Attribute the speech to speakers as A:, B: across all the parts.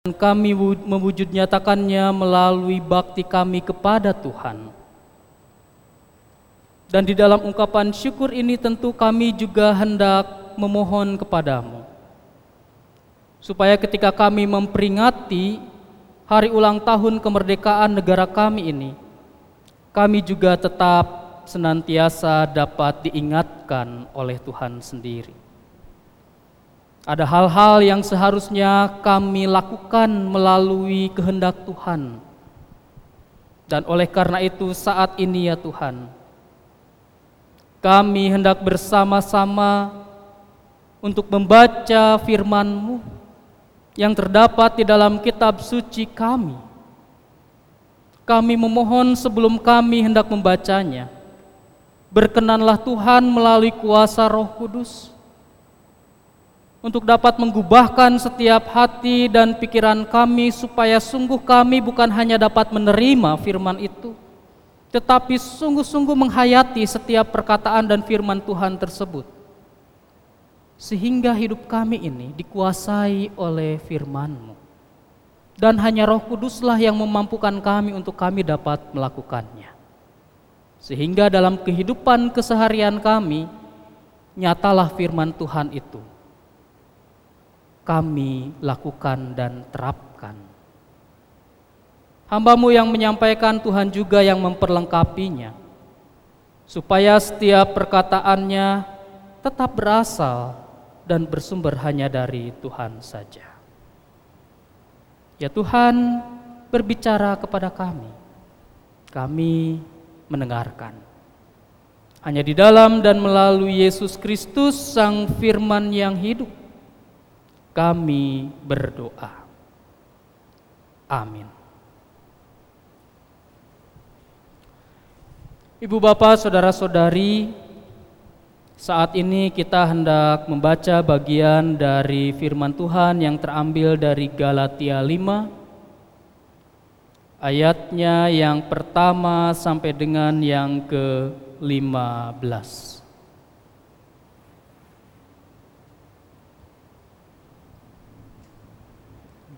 A: dan kami mewujud nyatakannya melalui bakti kami kepada Tuhan. Dan di dalam ungkapan syukur ini tentu kami juga hendak memohon kepadamu. Supaya ketika kami memperingati hari ulang tahun kemerdekaan negara kami ini, kami juga tetap senantiasa dapat diingatkan oleh Tuhan sendiri. Ada hal-hal yang seharusnya kami lakukan melalui kehendak Tuhan. Dan oleh karena itu saat ini ya Tuhan, kami hendak bersama-sama untuk membaca firman-Mu yang terdapat di dalam kitab suci kami. Kami memohon sebelum kami hendak membacanya, berkenanlah Tuhan melalui kuasa Roh Kudus untuk dapat menggubahkan setiap hati dan pikiran kami supaya sungguh kami bukan hanya dapat menerima firman itu, tetapi sungguh-sungguh menghayati setiap perkataan dan firman Tuhan tersebut. Sehingga hidup kami ini dikuasai oleh firman-Mu. Dan hanya roh kuduslah yang memampukan kami untuk kami dapat melakukannya. Sehingga dalam kehidupan keseharian kami, nyatalah firman Tuhan itu. Kami lakukan dan terapkan Hambamu yang menyampaikan Tuhan juga yang memperlengkapinya. Supaya setiap perkataannya tetap berasal dan bersumber hanya dari Tuhan saja. Ya Tuhan, berbicara kepada kami. Kami mendengarkan. Hanya di dalam dan melalui Yesus Kristus Sang Firman yang hidup, kami berdoa. Amin. Ibu bapak, saudara-saudari, saat ini kita hendak membaca bagian dari firman Tuhan yang terambil dari Galatia 5 ayatnya yang pertama sampai dengan yang ke-15.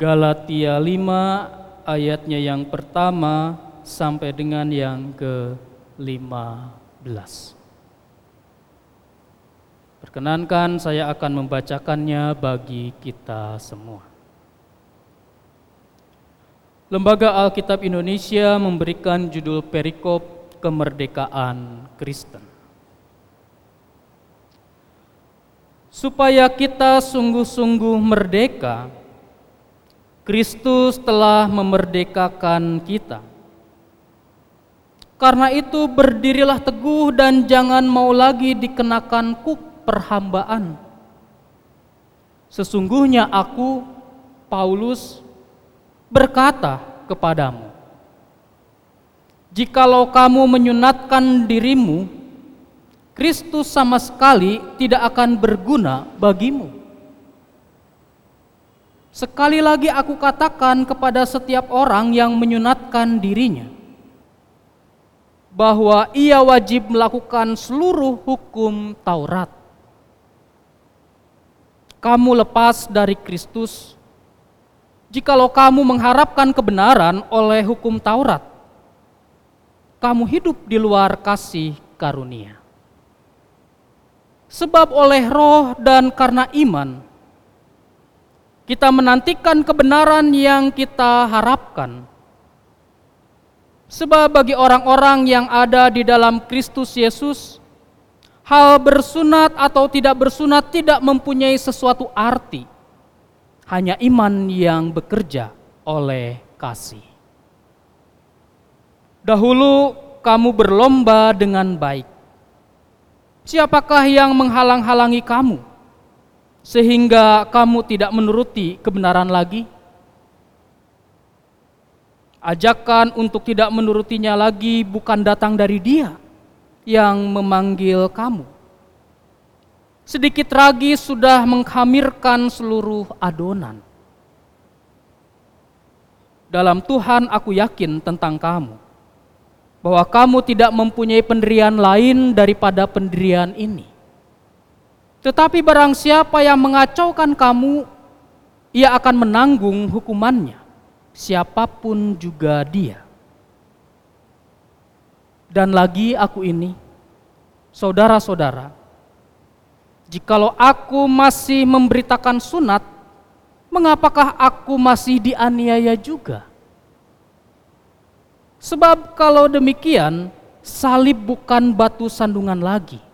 A: Galatia 5 ayatnya yang pertama sampai dengan yang ke 15. Perkenankan saya akan membacakannya bagi kita semua. Lembaga Alkitab Indonesia memberikan judul perikop kemerdekaan Kristen. Supaya kita sungguh-sungguh merdeka, Kristus telah memerdekakan kita karena itu berdirilah teguh dan jangan mau lagi dikenakan kuk perhambaan. Sesungguhnya aku, Paulus, berkata kepadamu, Jikalau kamu menyunatkan dirimu, Kristus sama sekali tidak akan berguna bagimu. Sekali lagi aku katakan kepada setiap orang yang menyunatkan dirinya, bahwa ia wajib melakukan seluruh hukum Taurat. Kamu lepas dari Kristus jikalau kamu mengharapkan kebenaran oleh hukum Taurat. Kamu hidup di luar kasih karunia. Sebab oleh roh dan karena iman, kita menantikan kebenaran yang kita harapkan Sebab bagi orang-orang yang ada di dalam Kristus Yesus, hal bersunat atau tidak bersunat tidak mempunyai sesuatu arti. Hanya iman yang bekerja oleh kasih. Dahulu kamu berlomba dengan baik. Siapakah yang menghalang-halangi kamu sehingga kamu tidak menuruti kebenaran lagi? Ajakan untuk tidak menurutinya lagi bukan datang dari dia yang memanggil kamu. Sedikit lagi sudah menghamirkan seluruh adonan. Dalam Tuhan aku yakin tentang kamu, bahwa kamu tidak mempunyai pendirian lain daripada pendirian ini. Tetapi barang siapa yang mengacaukan kamu, ia akan menanggung hukumannya, siapa pun juga dia. Dan lagi aku ini, saudara-saudara, jikalau aku masih memberitakan sunat, mengapakah aku masih dianiaya juga? Sebab kalau demikian, salib bukan batu sandungan lagi.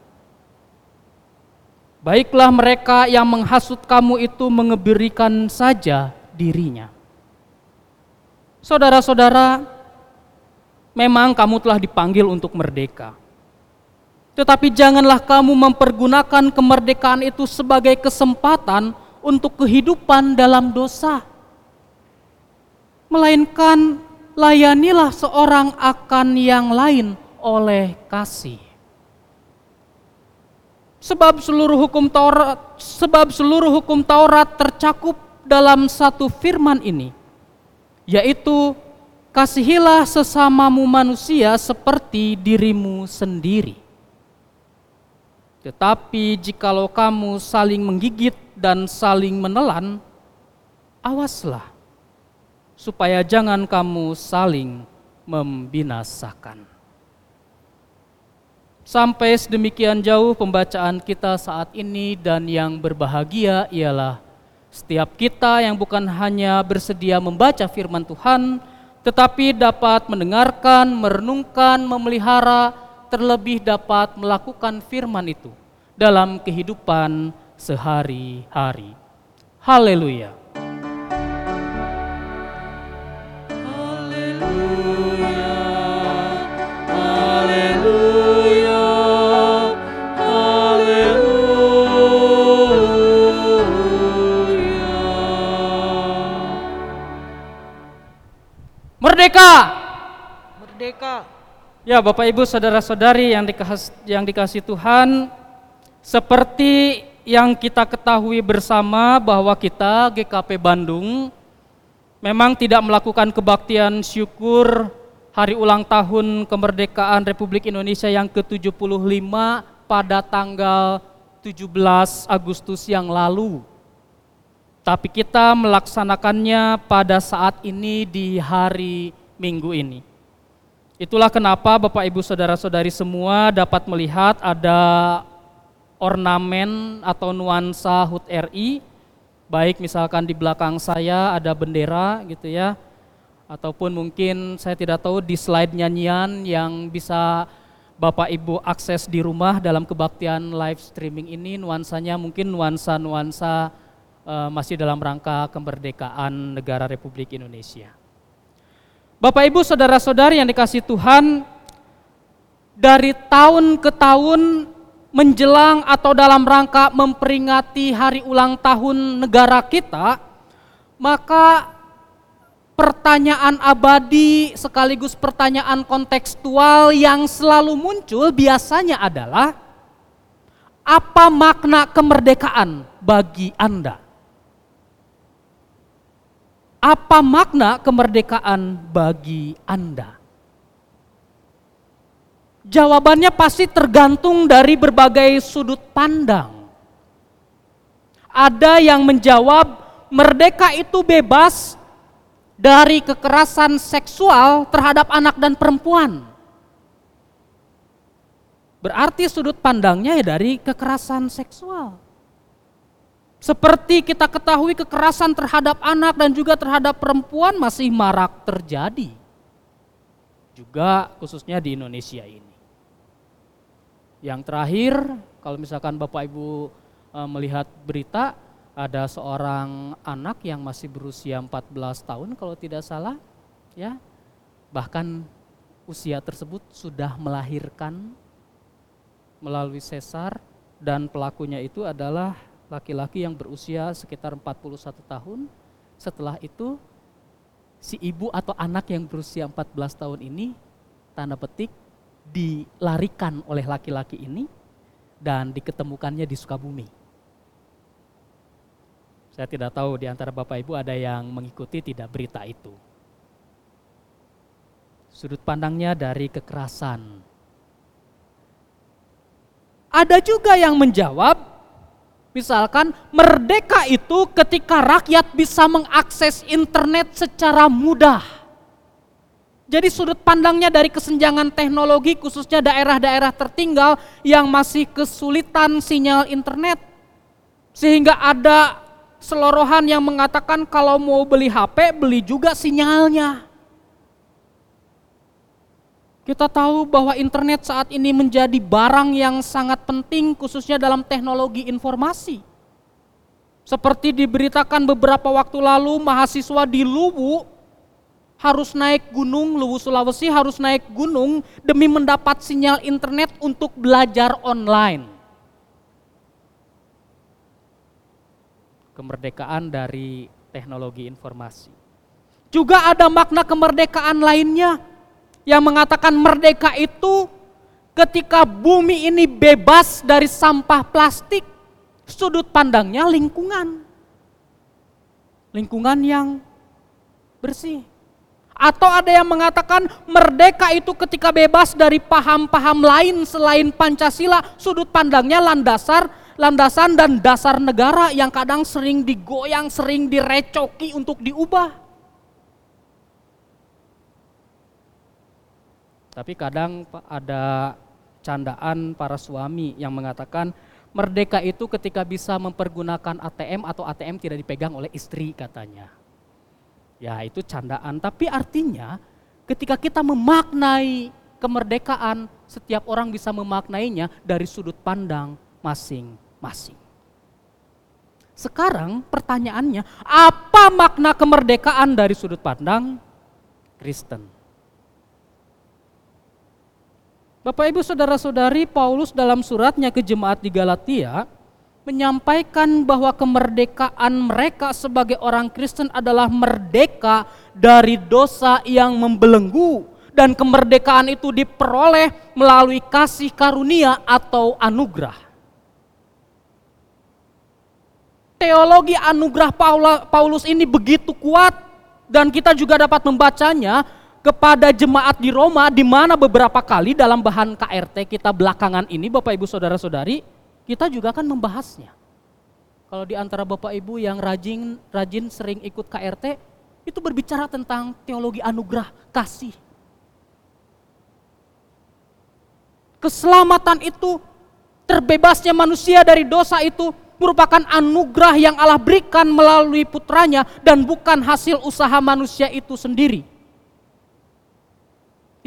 A: Baiklah mereka yang menghasut kamu itu mengebirikan saja dirinya. Saudara-saudara, memang kamu telah dipanggil untuk merdeka. Tetapi janganlah kamu mempergunakan kemerdekaan itu sebagai kesempatan untuk kehidupan dalam dosa. Melainkan layanilah seorang akan yang lain oleh kasih. Sebab seluruh hukum Taurat sebab seluruh hukum Taurat tercakup dalam satu firman ini yaitu kasihilah sesamamu manusia seperti dirimu sendiri. Tetapi jikalau kamu saling menggigit dan saling menelan, awaslah supaya jangan kamu saling membinasakan. Sampai sedemikian jauh pembacaan kita saat ini dan yang berbahagia ialah setiap kita yang bukan hanya bersedia membaca firman Tuhan, tetapi dapat mendengarkan, merenungkan, memelihara, terlebih dapat melakukan firman itu dalam kehidupan sehari-hari. Haleluya! Merdeka.
B: Merdeka.
A: Ya, Bapak Ibu, saudara-saudari yang dikasih, yang dikasih Tuhan, seperti yang kita ketahui bersama bahwa kita GKP Bandung memang tidak melakukan kebaktian syukur hari ulang tahun kemerdekaan Republik Indonesia yang ke-75 pada tanggal 17 Agustus yang lalu. Tapi kita melaksanakannya pada saat ini di hari Minggu ini. Itulah kenapa Bapak Ibu Saudara-saudari semua dapat melihat ada ornamen atau nuansa HUT RI, baik misalkan di belakang saya ada bendera gitu ya, ataupun mungkin saya tidak tahu di slide nyanyian yang bisa Bapak Ibu akses di rumah dalam kebaktian live streaming ini nuansanya mungkin nuansa-nuansa uh, masih dalam rangka kemerdekaan negara Republik Indonesia. Bapak Ibu saudara-saudari yang dikasih Tuhan, dari tahun ke tahun menjelang atau dalam rangka memperingati hari ulang tahun negara kita, maka pertanyaan abadi sekaligus pertanyaan kontekstual yang selalu muncul biasanya adalah apa makna kemerdekaan bagi Anda? Apa makna kemerdekaan bagi Anda? Jawabannya pasti tergantung dari berbagai sudut pandang. Ada yang menjawab merdeka itu bebas dari kekerasan seksual terhadap anak dan perempuan. Berarti sudut pandangnya ya dari kekerasan seksual. Seperti kita ketahui kekerasan terhadap anak dan juga terhadap perempuan masih marak terjadi. Juga khususnya di Indonesia ini. Yang terakhir, kalau misalkan Bapak Ibu e, melihat berita, ada seorang anak yang masih berusia 14 tahun kalau tidak salah, ya. Bahkan usia tersebut sudah melahirkan melalui sesar dan pelakunya itu adalah laki-laki yang berusia sekitar 41 tahun. Setelah itu si ibu atau anak yang berusia 14 tahun ini tanda petik dilarikan oleh laki-laki ini dan diketemukannya di Sukabumi. Saya tidak tahu di antara Bapak Ibu ada yang mengikuti tidak berita itu. Sudut pandangnya dari kekerasan. Ada juga yang menjawab Misalkan merdeka itu ketika rakyat bisa mengakses internet secara mudah. Jadi sudut pandangnya dari kesenjangan teknologi khususnya daerah-daerah tertinggal yang masih kesulitan sinyal internet. Sehingga ada selorohan yang mengatakan kalau mau beli HP beli juga sinyalnya. Kita tahu bahwa internet saat ini menjadi barang yang sangat penting khususnya dalam teknologi informasi. Seperti diberitakan beberapa waktu lalu mahasiswa di Luwu harus naik gunung, Luwu Sulawesi harus naik gunung demi mendapat sinyal internet untuk belajar online. Kemerdekaan dari teknologi informasi. Juga ada makna kemerdekaan lainnya yang mengatakan merdeka itu ketika bumi ini bebas dari sampah plastik, sudut pandangnya lingkungan. Lingkungan yang bersih. Atau ada yang mengatakan merdeka itu ketika bebas dari paham-paham lain selain Pancasila, sudut pandangnya landasar, landasan dan dasar negara yang kadang sering digoyang, sering direcoki untuk diubah. Tapi kadang ada candaan para suami yang mengatakan merdeka itu ketika bisa mempergunakan ATM atau ATM tidak dipegang oleh istri katanya. Ya itu candaan, tapi artinya ketika kita memaknai kemerdekaan, setiap orang bisa memaknainya dari sudut pandang masing-masing. Sekarang pertanyaannya, apa makna kemerdekaan dari sudut pandang Kristen? Bapak Ibu Saudara-saudari, Paulus dalam suratnya ke jemaat di Galatia menyampaikan bahwa kemerdekaan mereka sebagai orang Kristen adalah merdeka dari dosa yang membelenggu dan kemerdekaan itu diperoleh melalui kasih karunia atau anugerah. Teologi anugerah Paulus ini begitu kuat dan kita juga dapat membacanya kepada jemaat di Roma di mana beberapa kali dalam bahan KRT kita belakangan ini Bapak Ibu Saudara-saudari kita juga akan membahasnya. Kalau di antara Bapak Ibu yang rajin rajin sering ikut KRT itu berbicara tentang teologi anugerah kasih. Keselamatan itu terbebasnya manusia dari dosa itu merupakan anugerah yang Allah berikan melalui putranya dan bukan hasil usaha manusia itu sendiri.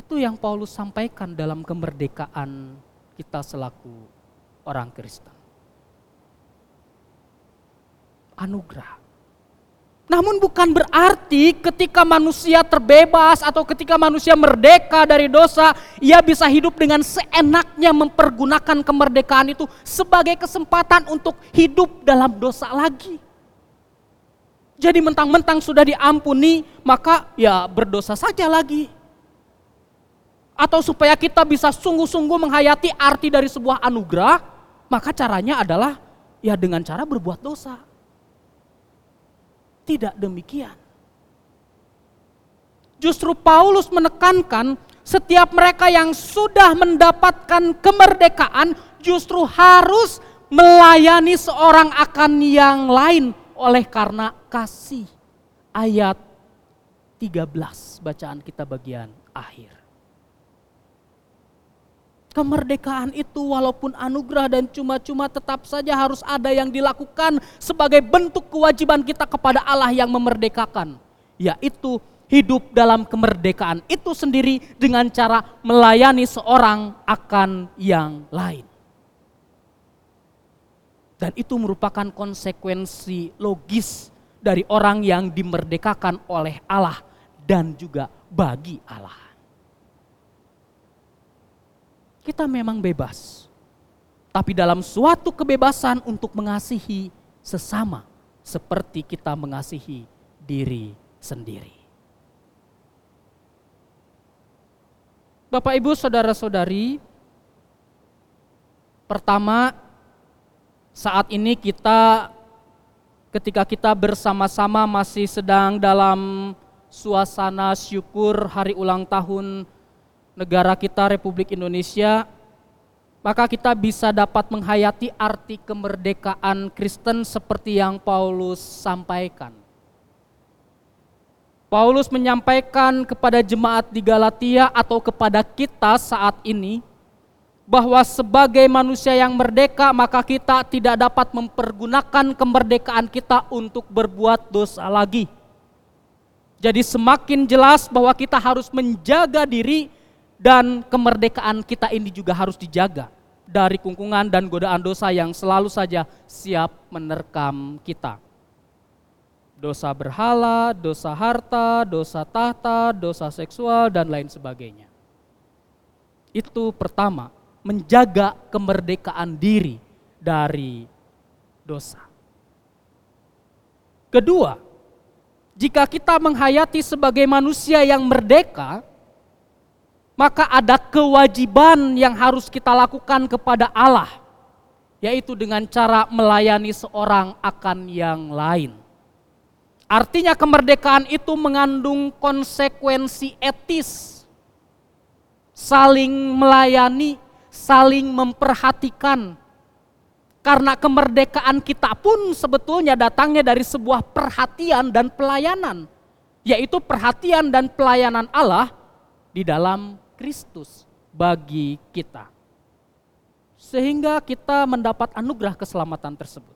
A: Itu yang Paulus sampaikan dalam kemerdekaan kita selaku orang Kristen. Anugerah. Namun bukan berarti ketika manusia terbebas atau ketika manusia merdeka dari dosa, ia bisa hidup dengan seenaknya mempergunakan kemerdekaan itu sebagai kesempatan untuk hidup dalam dosa lagi. Jadi mentang-mentang sudah diampuni, maka ya berdosa saja lagi atau supaya kita bisa sungguh-sungguh menghayati arti dari sebuah anugerah, maka caranya adalah ya dengan cara berbuat dosa. Tidak demikian. Justru Paulus menekankan setiap mereka yang sudah mendapatkan kemerdekaan justru harus melayani seorang akan yang lain oleh karena kasih. Ayat 13 bacaan kita bagian akhir. Kemerdekaan itu walaupun anugerah dan cuma-cuma tetap saja harus ada yang dilakukan sebagai bentuk kewajiban kita kepada Allah yang memerdekakan. Yaitu hidup dalam kemerdekaan itu sendiri dengan cara melayani seorang akan yang lain. Dan itu merupakan konsekuensi logis dari orang yang dimerdekakan oleh Allah dan juga bagi Allah kita memang bebas. Tapi dalam suatu kebebasan untuk mengasihi sesama seperti kita mengasihi diri sendiri. Bapak Ibu saudara-saudari, pertama saat ini kita ketika kita bersama-sama masih sedang dalam suasana syukur hari ulang tahun negara kita Republik Indonesia, maka kita bisa dapat menghayati arti kemerdekaan Kristen seperti yang Paulus sampaikan. Paulus menyampaikan kepada jemaat di Galatia atau kepada kita saat ini bahwa sebagai manusia yang merdeka maka kita tidak dapat mempergunakan kemerdekaan kita untuk berbuat dosa lagi. Jadi semakin jelas bahwa kita harus menjaga diri dan kemerdekaan kita ini juga harus dijaga dari kungkungan dan godaan dosa yang selalu saja siap menerkam kita dosa berhala, dosa harta, dosa tahta, dosa seksual, dan lain sebagainya. Itu pertama, menjaga kemerdekaan diri dari dosa. Kedua, jika kita menghayati sebagai manusia yang merdeka, maka ada kewajiban yang harus kita lakukan kepada Allah, yaitu dengan cara melayani seorang akan yang lain. Artinya kemerdekaan itu mengandung konsekuensi etis. Saling melayani, saling memperhatikan. Karena kemerdekaan kita pun sebetulnya datangnya dari sebuah perhatian dan pelayanan. Yaitu perhatian dan pelayanan Allah di dalam Kristus bagi kita. Sehingga kita mendapat anugerah keselamatan tersebut.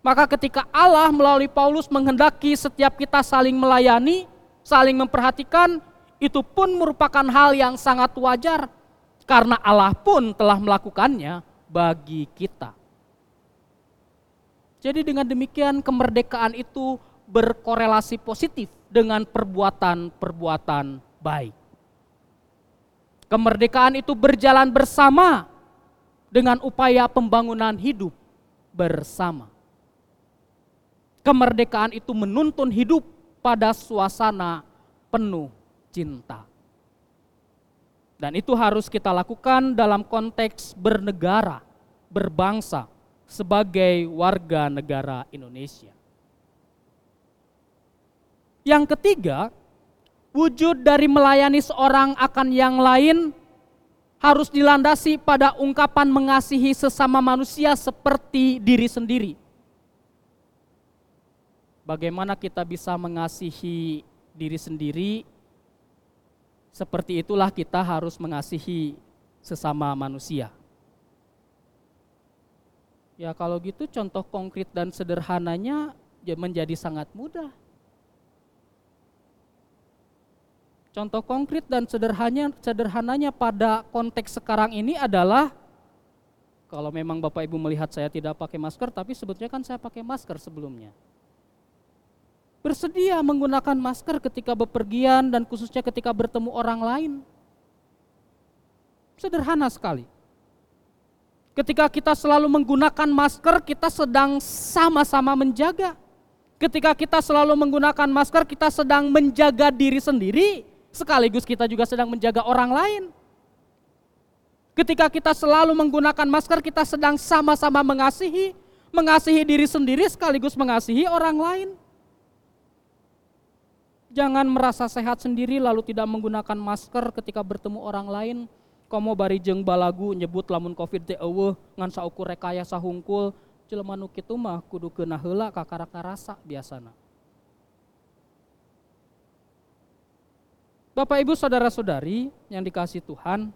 A: Maka ketika Allah melalui Paulus menghendaki setiap kita saling melayani, saling memperhatikan, itu pun merupakan hal yang sangat wajar karena Allah pun telah melakukannya bagi kita. Jadi dengan demikian kemerdekaan itu berkorelasi positif dengan perbuatan-perbuatan baik. Kemerdekaan itu berjalan bersama dengan upaya pembangunan hidup bersama kemerdekaan itu menuntun hidup pada suasana penuh cinta. Dan itu harus kita lakukan dalam konteks bernegara, berbangsa, sebagai warga negara Indonesia. Yang ketiga, wujud dari melayani seorang akan yang lain harus dilandasi pada ungkapan mengasihi sesama manusia seperti diri sendiri bagaimana kita bisa mengasihi diri sendiri, seperti itulah kita harus mengasihi sesama manusia. Ya kalau gitu contoh konkret dan sederhananya ya menjadi sangat mudah. Contoh konkret dan sederhananya, sederhananya pada konteks sekarang ini adalah kalau memang Bapak Ibu melihat saya tidak pakai masker, tapi sebetulnya kan saya pakai masker sebelumnya bersedia menggunakan masker ketika bepergian dan khususnya ketika bertemu orang lain. Sederhana sekali. Ketika kita selalu menggunakan masker, kita sedang sama-sama menjaga. Ketika kita selalu menggunakan masker, kita sedang menjaga diri sendiri, sekaligus kita juga sedang menjaga orang lain. Ketika kita selalu menggunakan masker, kita sedang sama-sama mengasihi, mengasihi diri sendiri sekaligus mengasihi orang lain. Jangan merasa sehat sendiri lalu tidak menggunakan masker ketika bertemu orang lain. Komo bari jeng balagu nyebut lamun covid teh eueuh ngan saukur rekayasa hungkul jelema nu kitu mah kudu kena heula ka karasa biasana. Bapak Ibu saudara-saudari yang dikasih Tuhan,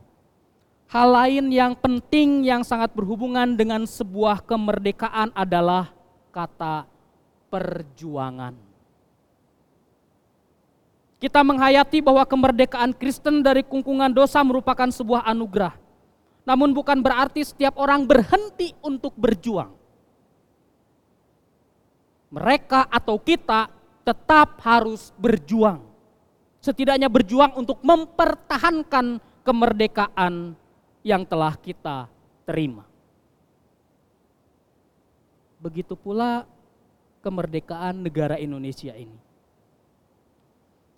A: hal lain yang penting yang sangat berhubungan dengan sebuah kemerdekaan adalah kata perjuangan. Kita menghayati bahwa kemerdekaan Kristen dari kungkungan dosa merupakan sebuah anugerah. Namun bukan berarti setiap orang berhenti untuk berjuang. Mereka atau kita tetap harus berjuang. Setidaknya berjuang untuk mempertahankan kemerdekaan yang telah kita terima. Begitu pula kemerdekaan negara Indonesia ini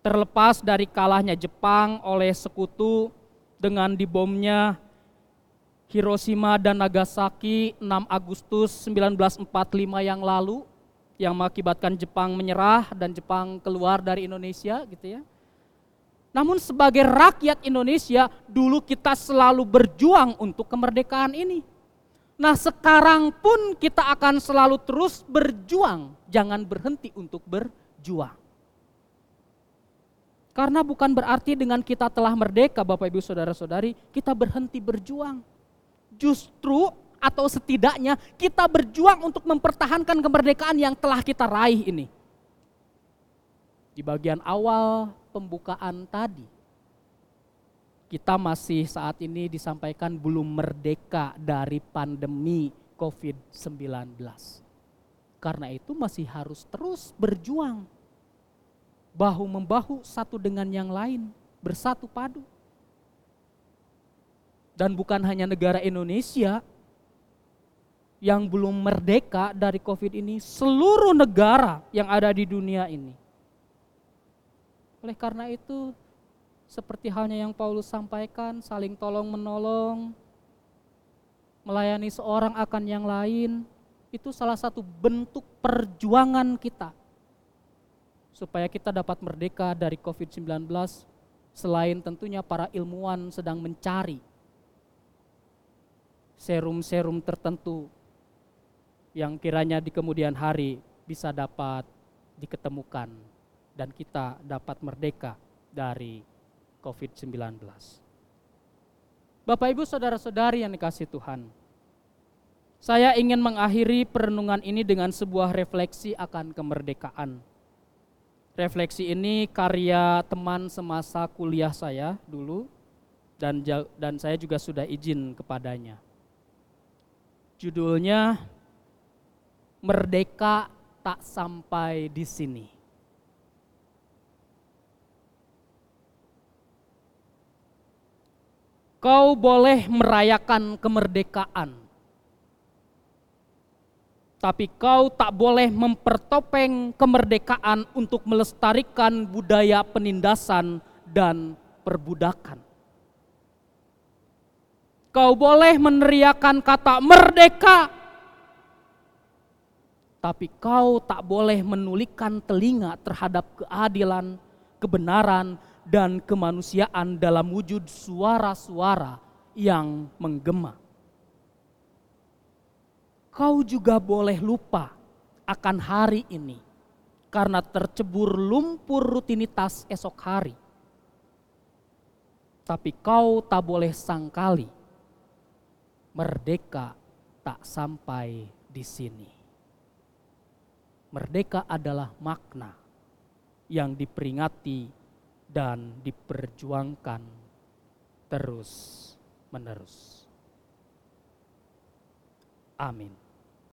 A: terlepas dari kalahnya Jepang oleh sekutu dengan dibomnya Hiroshima dan Nagasaki 6 Agustus 1945 yang lalu yang mengakibatkan Jepang menyerah dan Jepang keluar dari Indonesia gitu ya. Namun sebagai rakyat Indonesia, dulu kita selalu berjuang untuk kemerdekaan ini. Nah sekarang pun kita akan selalu terus berjuang, jangan berhenti untuk berjuang. Karena bukan berarti dengan kita telah merdeka Bapak Ibu Saudara-saudari, kita berhenti berjuang. Justru atau setidaknya kita berjuang untuk mempertahankan kemerdekaan yang telah kita raih ini. Di bagian awal pembukaan tadi, kita masih saat ini disampaikan belum merdeka dari pandemi COVID-19. Karena itu masih harus terus berjuang. Bahu-membahu satu dengan yang lain, bersatu padu. Dan bukan hanya negara Indonesia, yang belum merdeka dari COVID ini, seluruh negara yang ada di dunia ini. Oleh karena itu, seperti halnya yang Paulus sampaikan, saling tolong menolong, melayani seorang akan yang lain, itu salah satu bentuk perjuangan kita supaya kita dapat merdeka dari COVID-19 selain tentunya para ilmuwan sedang mencari serum-serum tertentu yang kiranya di kemudian hari bisa dapat diketemukan dan kita dapat merdeka dari COVID-19. Bapak Ibu Saudara-saudari yang dikasih Tuhan, saya ingin mengakhiri perenungan ini dengan sebuah refleksi akan kemerdekaan. Refleksi ini karya teman semasa kuliah saya dulu dan dan saya juga sudah izin kepadanya. Judulnya merdeka tak sampai di sini. Kau boleh merayakan kemerdekaan, tapi kau tak boleh mempertopeng kemerdekaan untuk melestarikan budaya penindasan dan perbudakan. Kau boleh meneriakan kata merdeka, tapi kau tak boleh menulikan telinga terhadap keadilan, kebenaran, dan kemanusiaan dalam wujud suara-suara yang menggema. Kau juga boleh lupa akan hari ini karena tercebur lumpur rutinitas esok hari. Tapi kau tak boleh sangkali merdeka tak sampai di sini. Merdeka adalah makna yang diperingati dan diperjuangkan terus-menerus. Amin.